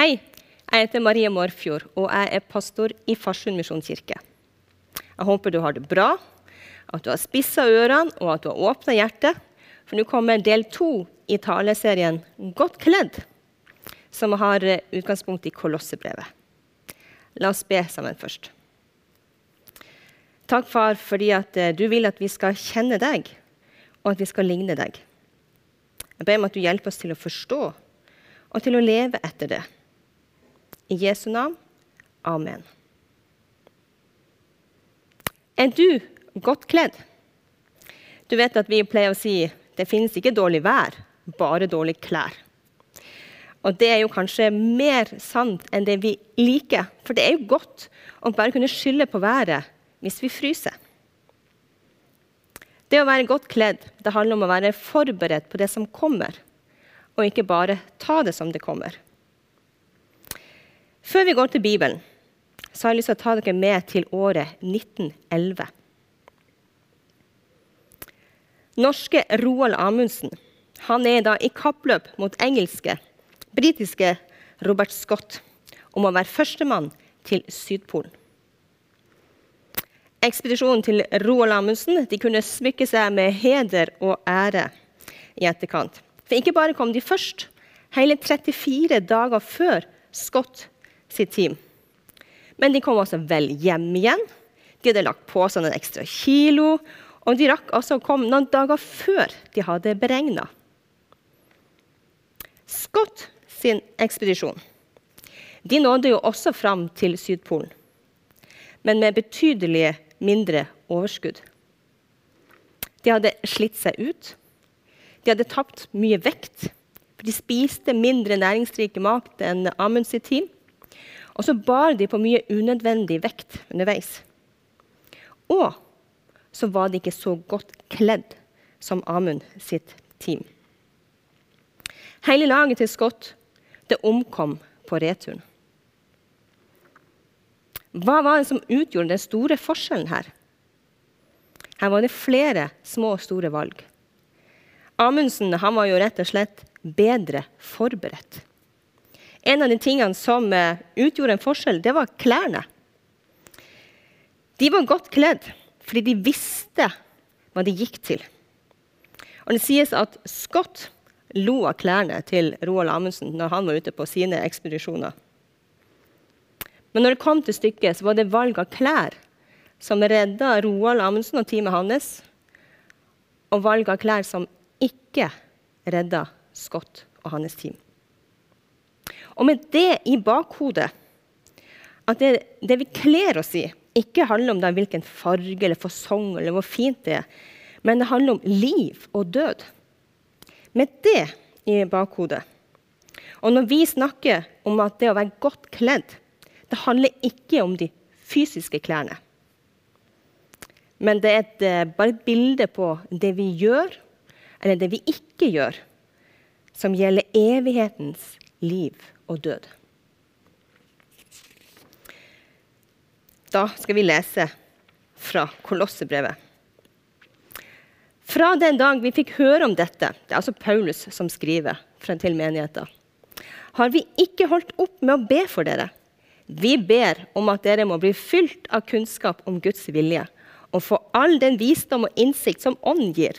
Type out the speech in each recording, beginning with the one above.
Hei, jeg heter Marie Marfjord, og jeg er pastor i Farsund misjonskirke. Jeg håper du har det bra, at du har spissa ørene og at du har åpna hjertet. For nå kommer del to i taleserien Godt kledd, som har utgangspunkt i Kolossebrevet. La oss be sammen først. Takk, far, fordi at eh, du vil at vi skal kjenne deg, og at vi skal ligne deg. Jeg ber om at du hjelper oss til å forstå og til å leve etter det. I Jesu navn. Amen. Er du godt kledd? Du vet at vi pleier å si det finnes ikke dårlig vær, bare dårlige klær. Og det er jo kanskje mer sant enn det vi liker. For det er jo godt å bare kunne skylde på været hvis vi fryser. Det å være godt kledd det handler om å være forberedt på det som kommer, og ikke bare ta det som det kommer. Før vi går til Bibelen, så har jeg lyst til å ta dere med til året 1911. Norske Roald Amundsen han er da i kappløp mot engelske, britiske Robert Scott om å være førstemann til Sydpolen. Ekspedisjonen til Roald Amundsen de kunne smykke seg med heder og ære i etterkant. For ikke bare kom de først, hele 34 dager før Scott sitt team. Men de kom også vel hjem igjen. De hadde lagt på seg noen ekstra kilo. Og de rakk også å komme noen dager før de hadde beregna. Scott sin ekspedisjon de nådde jo også fram til Sydpolen, men med betydelig mindre overskudd. De hadde slitt seg ut. De hadde tapt mye vekt. for De spiste mindre næringsrike mat enn Amunds team. Og så bar de på mye unødvendig vekt underveis. Og så var de ikke så godt kledd som Amund sitt team. Hele laget til Scott det omkom på returen. Hva var det som utgjorde den store forskjellen her? Her var det flere små og store valg. Amundsen var jo rett og slett bedre forberedt. En av de tingene som eh, utgjorde en forskjell, det var klærne. De var godt kledd fordi de visste hva de gikk til. Og Det sies at Scott lo av klærne til Roald Amundsen når han var ute på sine ekspedisjoner. Men når det kom til stykket, så var det valg av klær som redda Roald Amundsen og teamet hans, og valg av klær som ikke redda Scott og hans team. Og med det i bakhodet, at det, det vi kler oss i, ikke handler om hvilken farge eller fasong eller hvor fint det er, men det handler om liv og død. Med det i bakhodet. Og når vi snakker om at det å være godt kledd det handler ikke om de fysiske klærne. Men det er et, eh, bare et bilde på det vi gjør, eller det vi ikke gjør, som gjelder evighetens liv og død. Da skal vi lese fra Kolossebrevet. Fra den dag vi fikk høre om dette, det er altså Paulus som skriver til menigheten, har vi ikke holdt opp med å be for dere. Vi ber om at dere må bli fylt av kunnskap om Guds vilje og få all den visdom og innsikt som ånd gir.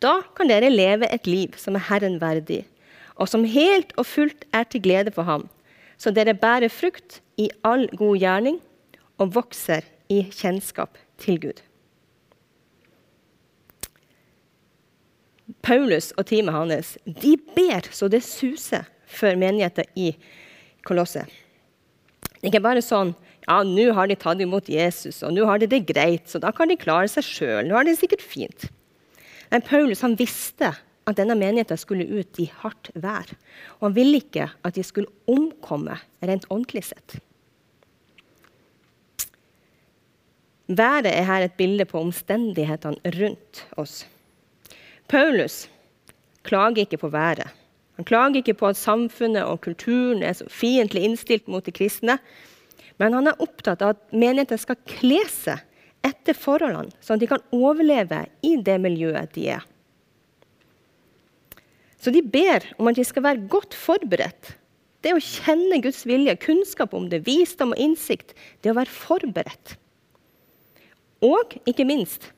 Da kan dere leve et liv som er Herren verdig, og som helt og fullt er til glede for Ham, så dere bærer frukt i all god gjerning og vokser i kjennskap til Gud. Paulus og teamet hans de ber så det suser for menigheten i Kolosset. Det er ikke bare sånn ja, nå har de tatt imot Jesus, og nå har de det greit, så da kan de klare seg sjøl. Nå har de det sikkert fint. Men Paulus han visste at denne menigheten skulle ut i hardt vær. Og han ville ikke at de skulle omkomme rent åndelig sett. Været er her et bilde på omstendighetene rundt oss. Paulus klager ikke på været. Han klager ikke på at samfunnet og kulturen er så fiendtlig innstilt mot de kristne. Men han er opptatt av at menigheten skal kle seg etter forholdene, sånn at de kan overleve i det miljøet de er. Så de ber om at de skal være godt forberedt Det å kjenne Guds vilje, kunnskap om det, visdom og innsikt, det å være forberedt. Og ikke minst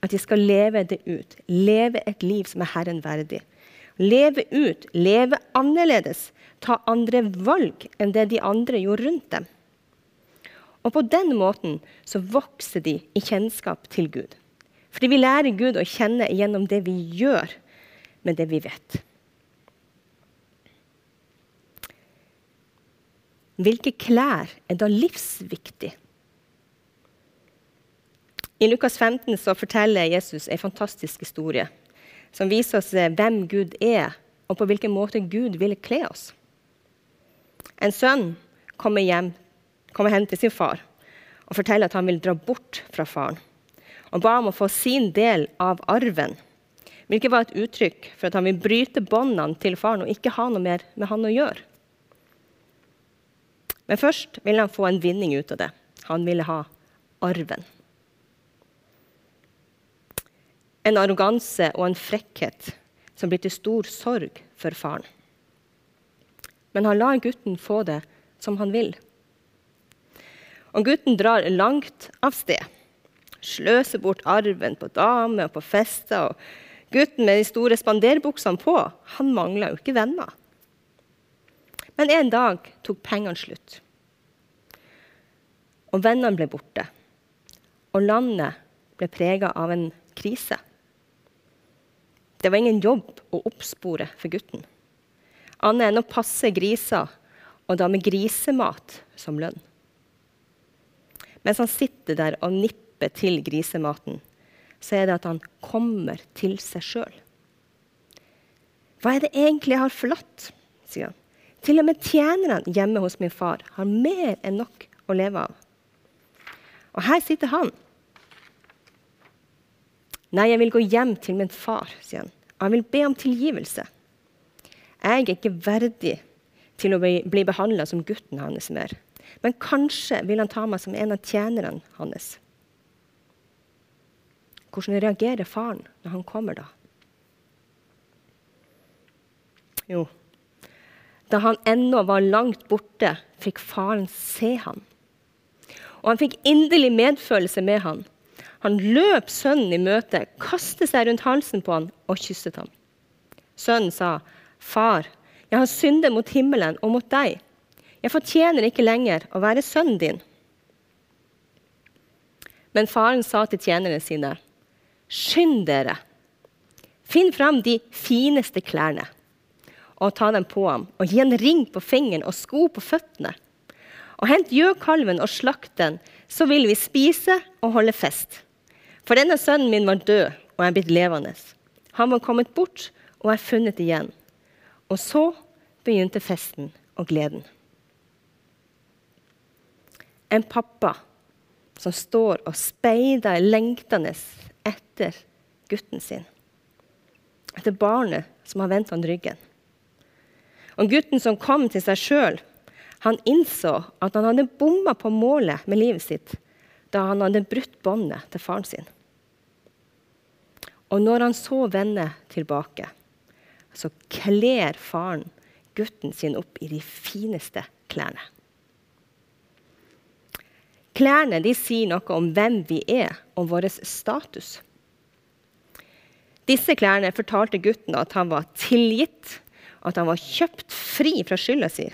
at de skal leve det ut. Leve et liv som er Herren verdig. Leve ut, leve annerledes, ta andre valg enn det de andre gjorde rundt dem. Og på den måten så vokser de i kjennskap til Gud. Fordi vi lærer Gud å kjenne gjennom det vi gjør, med det vi vet. Hvilke klær er da livsviktig? I Lukas 15 så forteller Jesus en fantastisk historie som viser oss eh, hvem Gud er, og på hvilken måte Gud ville kle oss. En sønn kommer hjem kommer hen til sin far og forteller at han vil dra bort fra faren. Og ba om å få sin del av arven, hvilket var et uttrykk for at han vil bryte båndene til faren og ikke ha noe mer med han å gjøre. Men først ville han få en vinning ut av det. Han ville ha arven. En arroganse og en frekkhet som blir til stor sorg for faren. Men han lar gutten få det som han vil. Og gutten drar langt av sted. Sløser bort arven på damer og på fester. Og gutten med de store spanderbuksene på, han mangla jo ikke venner. Men en dag tok pengene slutt. Og vennene ble borte. Og landet ble prega av en krise. Det var ingen jobb å oppspore for gutten. Annet enn å passe griser, og da med grisemat som lønn. Mens han sitter der og nipper til grisematen, så er det at han kommer til seg sjøl. Hva er det egentlig jeg har forlatt? sier han. Til og med tjenerne hjemme hos min far har mer enn nok å leve av. Og her sitter han. Nei, jeg vil gå hjem til min far, sier han. Han vil be om tilgivelse. Jeg er ikke verdig til å bli behandla som gutten hans mer. Men kanskje vil han ta meg som en av tjenerne hans. Hvordan reagerer faren når han kommer, da? Jo, da han ennå var langt borte, fikk faren se han. Og han fikk inderlig medfølelse med han. Han løp sønnen i møte, kastet seg rundt halsen på han og kysset ham. Sønnen sa, 'Far, jeg har syndet mot himmelen og mot deg.' 'Jeg fortjener ikke lenger å være sønnen din.' Men faren sa til tjenerne sine, 'Skynd dere. Finn fram de fineste klærne.' og ta dem på ham, og gi en ring på fingeren og sko på føttene. Og hent gjøkalven og slakt den, så vil vi spise og holde fest. For denne sønnen min var død og er blitt levende. Han var kommet bort og er funnet igjen. Og så begynte festen og gleden. En pappa som står og speider lengtende etter gutten sin. Etter barnet som har vendt han ryggen. Og gutten som kom til seg sjøl, han innså at han hadde bomma på målet med livet sitt da han hadde brutt båndet til faren sin. Og når han så vender tilbake, så kler faren gutten sin opp i de fineste klærne. Klærne de sier noe om hvem vi er, om vår status. Disse klærne fortalte gutten at han var tilgitt, at han var kjøpt fri fra skylda si.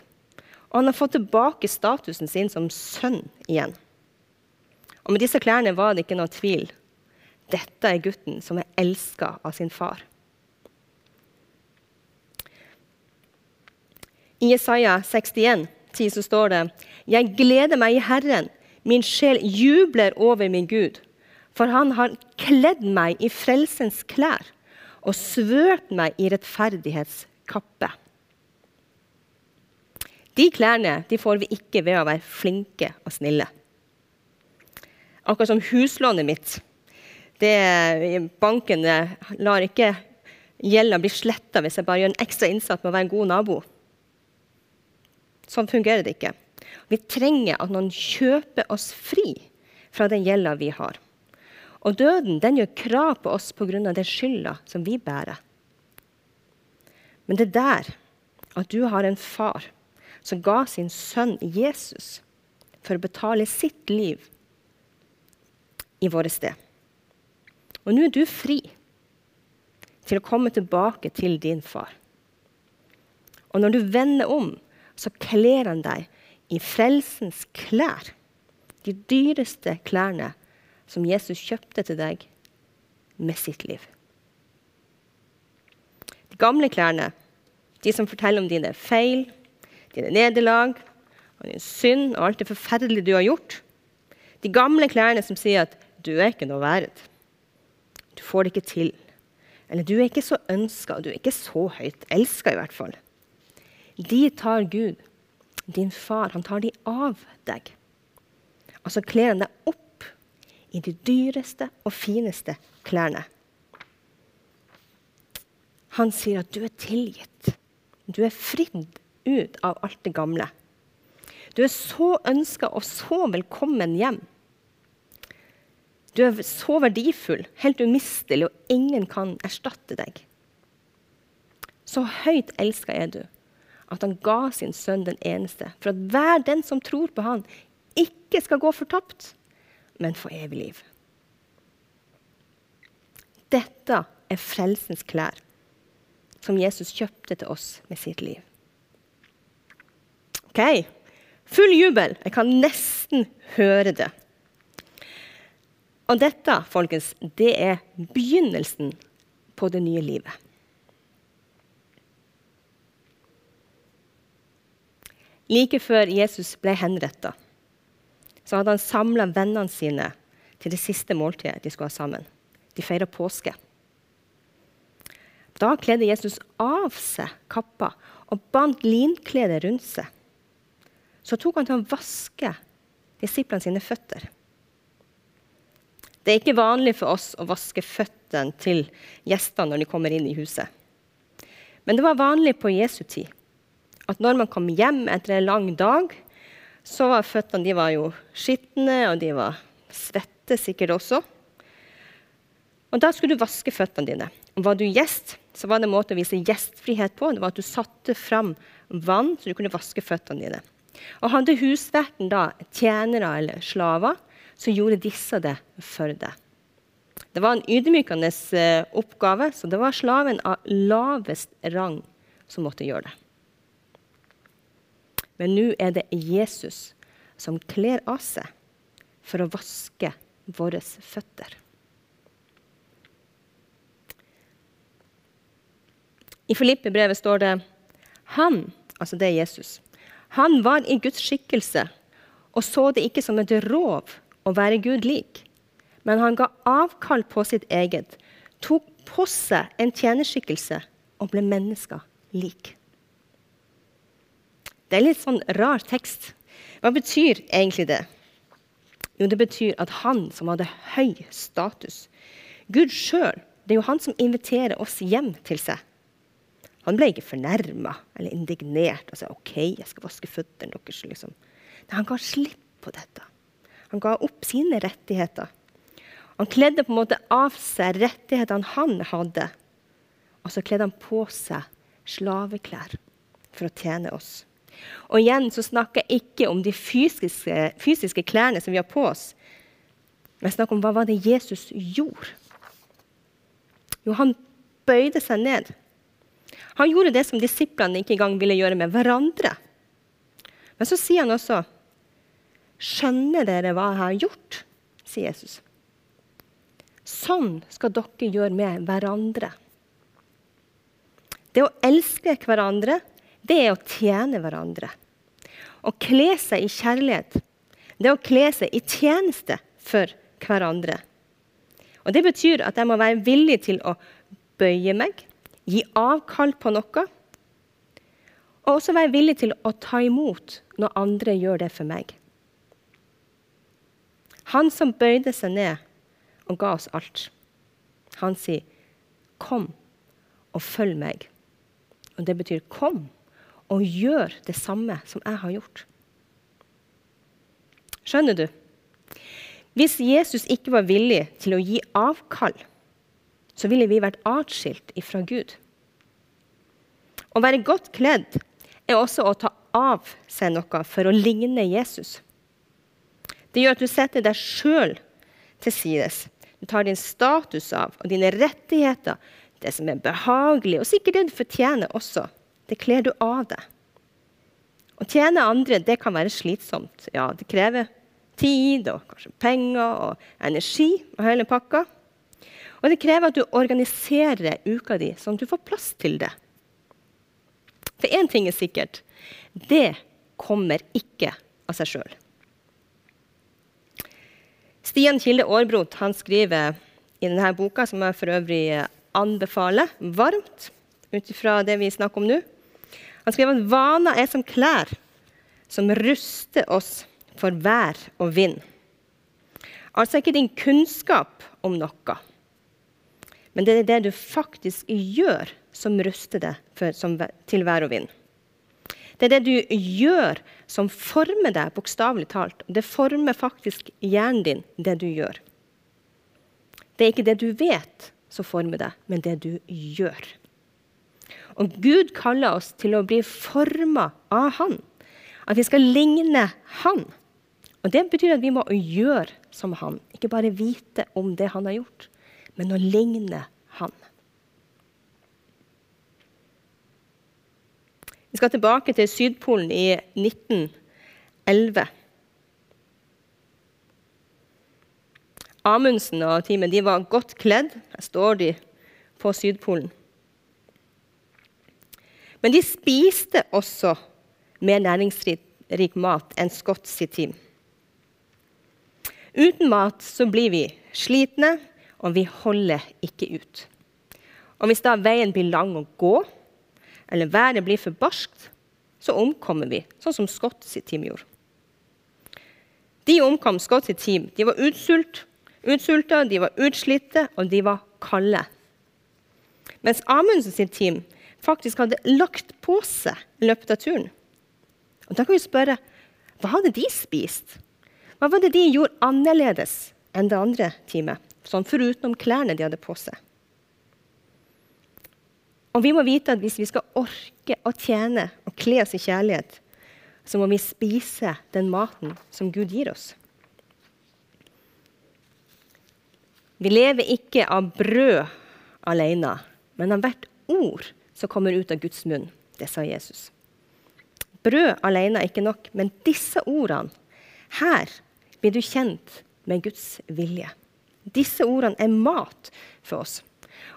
Og han har fått tilbake statusen sin som sønn igjen. Og med disse klærne var det ikke noe tvil. Dette er gutten som er elska av sin far. I Jesaja 61, 10 så står det Jeg gleder meg i Herren, min sjel jubler over min Gud. For han har kledd meg i frelsens klær og svørt meg i rettferdighetskappe. De klærne de får vi ikke ved å være flinke og snille. Akkurat som huslånet mitt. Det, banken lar ikke gjelda bli sletta hvis jeg bare gjør en ekstra innsats med å være en god nabo. Sånn fungerer det ikke. Vi trenger at noen kjøper oss fri fra den gjelda vi har. Og døden den gjør krav på oss pga. den skylda som vi bærer. Men det der at du har en far som ga sin sønn Jesus for å betale sitt liv i våre sted. Og nå er du fri til å komme tilbake til din far. Og når du vender om, så kler han deg i frelsens klær. De dyreste klærne som Jesus kjøpte til deg med sitt liv. De gamle klærne, de som forteller om dine feil, dine nederlag, og din synd og alt det forferdelige du har gjort. De gamle klærne som sier at 'du er ikke noe verdt'. Du får det ikke til. Eller 'du er ikke så ønska, du er ikke så høyt elska', i hvert fall. De tar Gud, din far, han tar de av deg. Og så kler han deg opp i de dyreste og fineste klærne. Han sier at du er tilgitt. Du er fridd ut av alt det gamle. Du er så ønska og så velkommen hjem. Du er så verdifull, helt umistelig, og ingen kan erstatte deg. Så høyt elska er du at han ga sin sønn den eneste, for at hver den som tror på han, ikke skal gå fortapt, men få evig liv. Dette er frelsens klær, som Jesus kjøpte til oss med sitt liv. Ok, Full jubel. Jeg kan nesten høre det. Og dette, folkens, det er begynnelsen på det nye livet. Like før Jesus ble henretta, så hadde han samla vennene sine til det siste måltidet de skulle ha sammen. De feira påske. Da kledde Jesus av seg kappa og bandt linkledet rundt seg så tok han til å vaske disiplene sine føtter. Det er ikke vanlig for oss å vaske føttene til gjestene når de kommer inn i huset. Men det var vanlig på Jesu tid at når man kom hjem etter en lang dag, så var føttene de var jo skitne, og de var svette sikkert også. Og Da skulle du vaske føttene dine. Og Var du gjest, så var det en måte å vise gjestfrihet på. Det var at du satte fram vann så du kunne vaske føttene dine. Og hadde husverten da tjenere eller slaver, så gjorde disse det for deg. Det var en ydmykende eh, oppgave, så det var slaven av lavest rang som måtte gjøre det. Men nå er det Jesus som kler av seg for å vaske våre føtter. I Filippe-brevet står det han, altså det er Jesus, han var i Guds skikkelse og så det ikke som et rov å være Gud lik. Men han ga avkall på sitt eget, tok på seg en tjenerskikkelse og ble mennesker lik. Det er litt sånn rar tekst. Hva betyr egentlig det? Jo, det betyr at han som hadde høy status Gud sjøl, det er jo han som inviterer oss hjem til seg. Han ble ikke fornærma eller indignert og sa OK, jeg skal vaske føttene deres. Liksom. Nei, han ga slipp på dette. Han ga opp sine rettigheter. Han kledde på en måte av seg rettighetene han hadde, og så kledde han på seg slaveklær for å tjene oss. Og igjen så snakker jeg ikke om de fysiske, fysiske klærne som vi har på oss, men jeg snakker om hva var det Jesus gjorde. Jo, han bøyde seg ned. Han gjorde det som disiplene ikke engang ville gjøre med hverandre. Men så sier han også, 'Skjønner dere hva jeg har gjort?' sier Jesus. Sånn skal dere gjøre med hverandre. Det å elske hverandre, det er å tjene hverandre. Å kle seg i kjærlighet, det er å kle seg i tjeneste for hverandre. Og Det betyr at jeg må være villig til å bøye meg, gi avkall på noe. Og også være villig til å ta imot når andre gjør det for meg. Han som bøyde seg ned og ga oss alt. Han sier, 'Kom og følg meg'. Og det betyr 'kom og gjør det samme som jeg har gjort'. Skjønner du? Hvis Jesus ikke var villig til å gi avkall så ville vi vært atskilt ifra Gud. Å være godt kledd er også å ta av seg noe for å ligne Jesus. Det gjør at du setter deg sjøl til sides. Du tar din status av og dine rettigheter, det som er behagelig, og sikkert det du fortjener også. Det kler du av deg. Å tjene andre det kan være slitsomt. Ja, det krever tid og kanskje penger og energi og hele pakka. Og det krever at du organiserer uka di sånn at du får plass til det. For én ting er sikkert. Det kommer ikke av seg sjøl. Stian Kilde Aarbrot skriver i denne boka, som jeg for øvrig anbefaler varmt ut ifra det vi snakker om nå Han skrev at vaner er som klær som ruster oss for vær og vind. Altså ikke din kunnskap om noe, men det er det du faktisk gjør, som ruster deg for, som, til vær og vind. Det er det du gjør, som former deg, bokstavelig talt. Det former faktisk hjernen din, det du gjør. Det er ikke det du vet som former deg, men det du gjør. Og Gud kaller oss til å bli forma av Han. At vi skal ligne Han. Og Det betyr at vi må gjøre som Han. Ikke bare vite om det Han har gjort, men å ligne Han. Vi skal tilbake til Sydpolen i 1911. Amundsen og teamet de var godt kledd. Her står de på Sydpolen. Men de spiste også mer næringsrik mat enn Scotts sitt team. Uten mat så blir vi slitne, og vi holder ikke ut. Og hvis da veien blir lang å gå, eller været blir for barskt, så omkommer vi, sånn som Scott sitt team gjorde. De omkom Scott sitt team. De var utsult, utsulta, de var utslitte, og de var kalde. Mens Amundsen sitt team faktisk hadde lagt på seg i løpet av turen. Og Da kan vi spørre hva hadde de spist? Hva var det de gjorde annerledes enn det andre teamet? Sånn forutenom klærne de hadde på seg. Og vi må vite at hvis vi skal orke å tjene og kle oss i kjærlighet, så må vi spise den maten som Gud gir oss. Vi lever ikke av brød alene, men av hvert ord som kommer ut av Guds munn. Det sa Jesus. Brød alene er ikke nok, men disse ordene Her blir du kjent med Guds vilje. Disse ordene er mat for oss.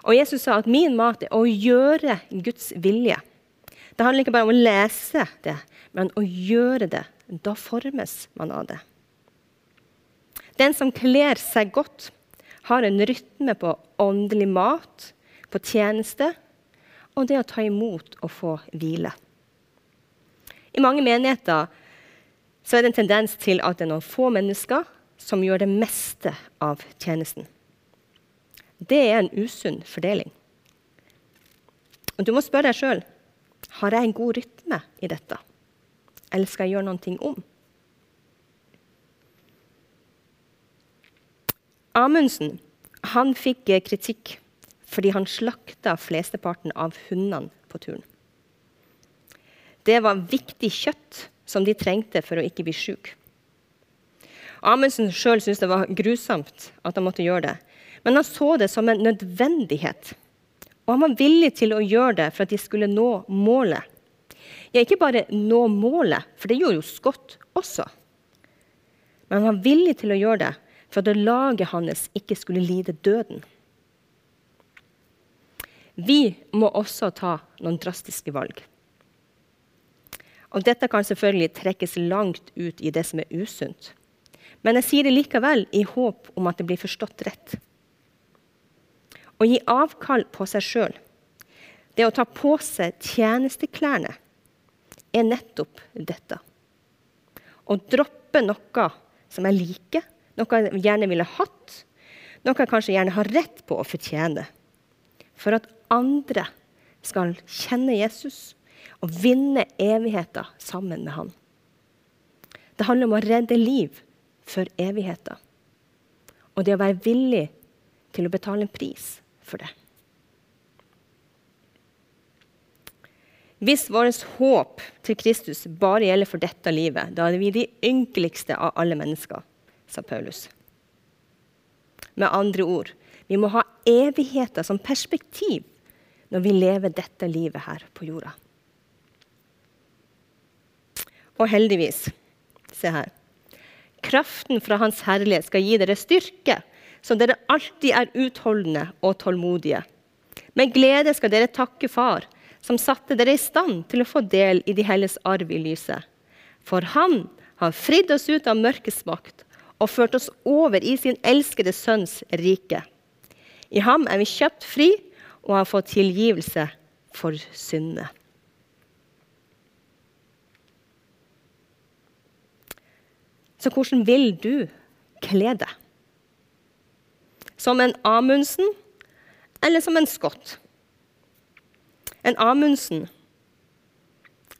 Og Jesus sa at min mat er å gjøre Guds vilje. Det handler ikke bare om å lese det, men å gjøre det. Da formes man av det. Den som kler seg godt, har en rytme på åndelig mat, på tjeneste og det å ta imot og få hvile. I mange menigheter så er det en tendens til at det er noen få mennesker som gjør det meste av tjenesten. Det er en usunn fordeling. Og Du må spørre deg sjøl har jeg en god rytme i dette, eller skal jeg gjøre noe om? Amundsen han fikk kritikk fordi han slakta flesteparten av hundene på turen. Det var viktig kjøtt som de trengte for å ikke bli syke. Amundsen sjøl syntes det var grusomt at han måtte gjøre det, men han så det som en nødvendighet. Og han var villig til å gjøre det for at de skulle nå målet. Ja, ikke bare nå målet, for det gjorde jo Scott også. Men han var villig til å gjøre det for at laget hans ikke skulle lide døden. Vi må også ta noen drastiske valg. Og dette kan selvfølgelig trekkes langt ut i det som er usunt. Men jeg sier det likevel i håp om at det blir forstått rett. Å gi avkall på seg sjøl, det å ta på seg tjenesteklærne, er nettopp dette. Å droppe noe som jeg liker, noe jeg gjerne ville hatt, noe jeg kanskje gjerne har rett på å fortjene. For at andre skal kjenne Jesus og vinne evigheter sammen med han. Det handler om å redde liv for evigheter. Og det å være villig til å betale en pris for det. Hvis vårt håp til Kristus bare gjelder for dette livet, da er vi de ynkeligste av alle mennesker, sa Paulus. Med andre ord, vi må ha evigheter som perspektiv når vi lever dette livet her på jorda. Og heldigvis, se her Kraften fra Hans herlighet skal gi dere styrke, så dere alltid er utholdende og tålmodige. Med glede skal dere takke Far, som satte dere i stand til å få del i de helles arv i lyset. For Han har fridd oss ut av mørkets makt og ført oss over i sin elskede Sønns rike. I ham er vi kjøpt fri og har fått tilgivelse for syndene. Så hvordan vil du kle deg? Som en Amundsen eller som en Scott? En Amundsen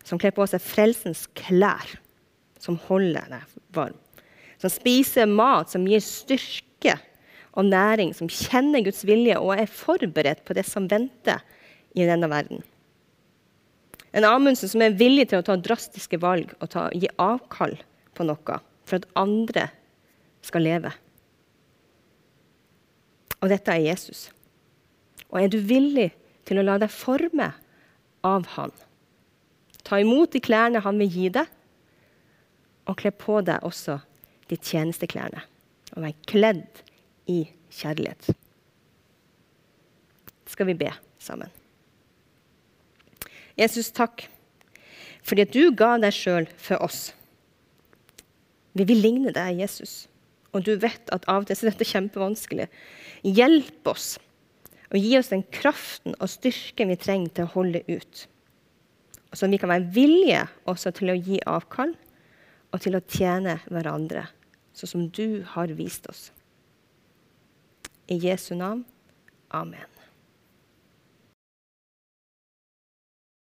som kler på seg frelsens klær, som holder deg varm. Som spiser mat som gir styrke og næring, som kjenner Guds vilje og er forberedt på det som venter i denne verden. En Amundsen som er villig til å ta drastiske valg og ta, gi avkall på noe for at andre skal leve. Og dette er Jesus. Og er du villig til å la deg forme av han? Ta imot de klærne han vil gi deg, og kle på deg også de tjenesteklærne. Og vær kledd i kjærlighet. Skal vi be sammen? Jesus, takk fordi at du ga deg sjøl for oss. Vi vil ligne deg, Jesus. Og du vet at av og til er dette kjempevanskelig. Hjelp oss og gi oss den kraften og styrken vi trenger til å holde ut. Og så vi kan være villige også til å gi avkall og til å tjene hverandre, sånn som du har vist oss. I Jesu navn. Amen.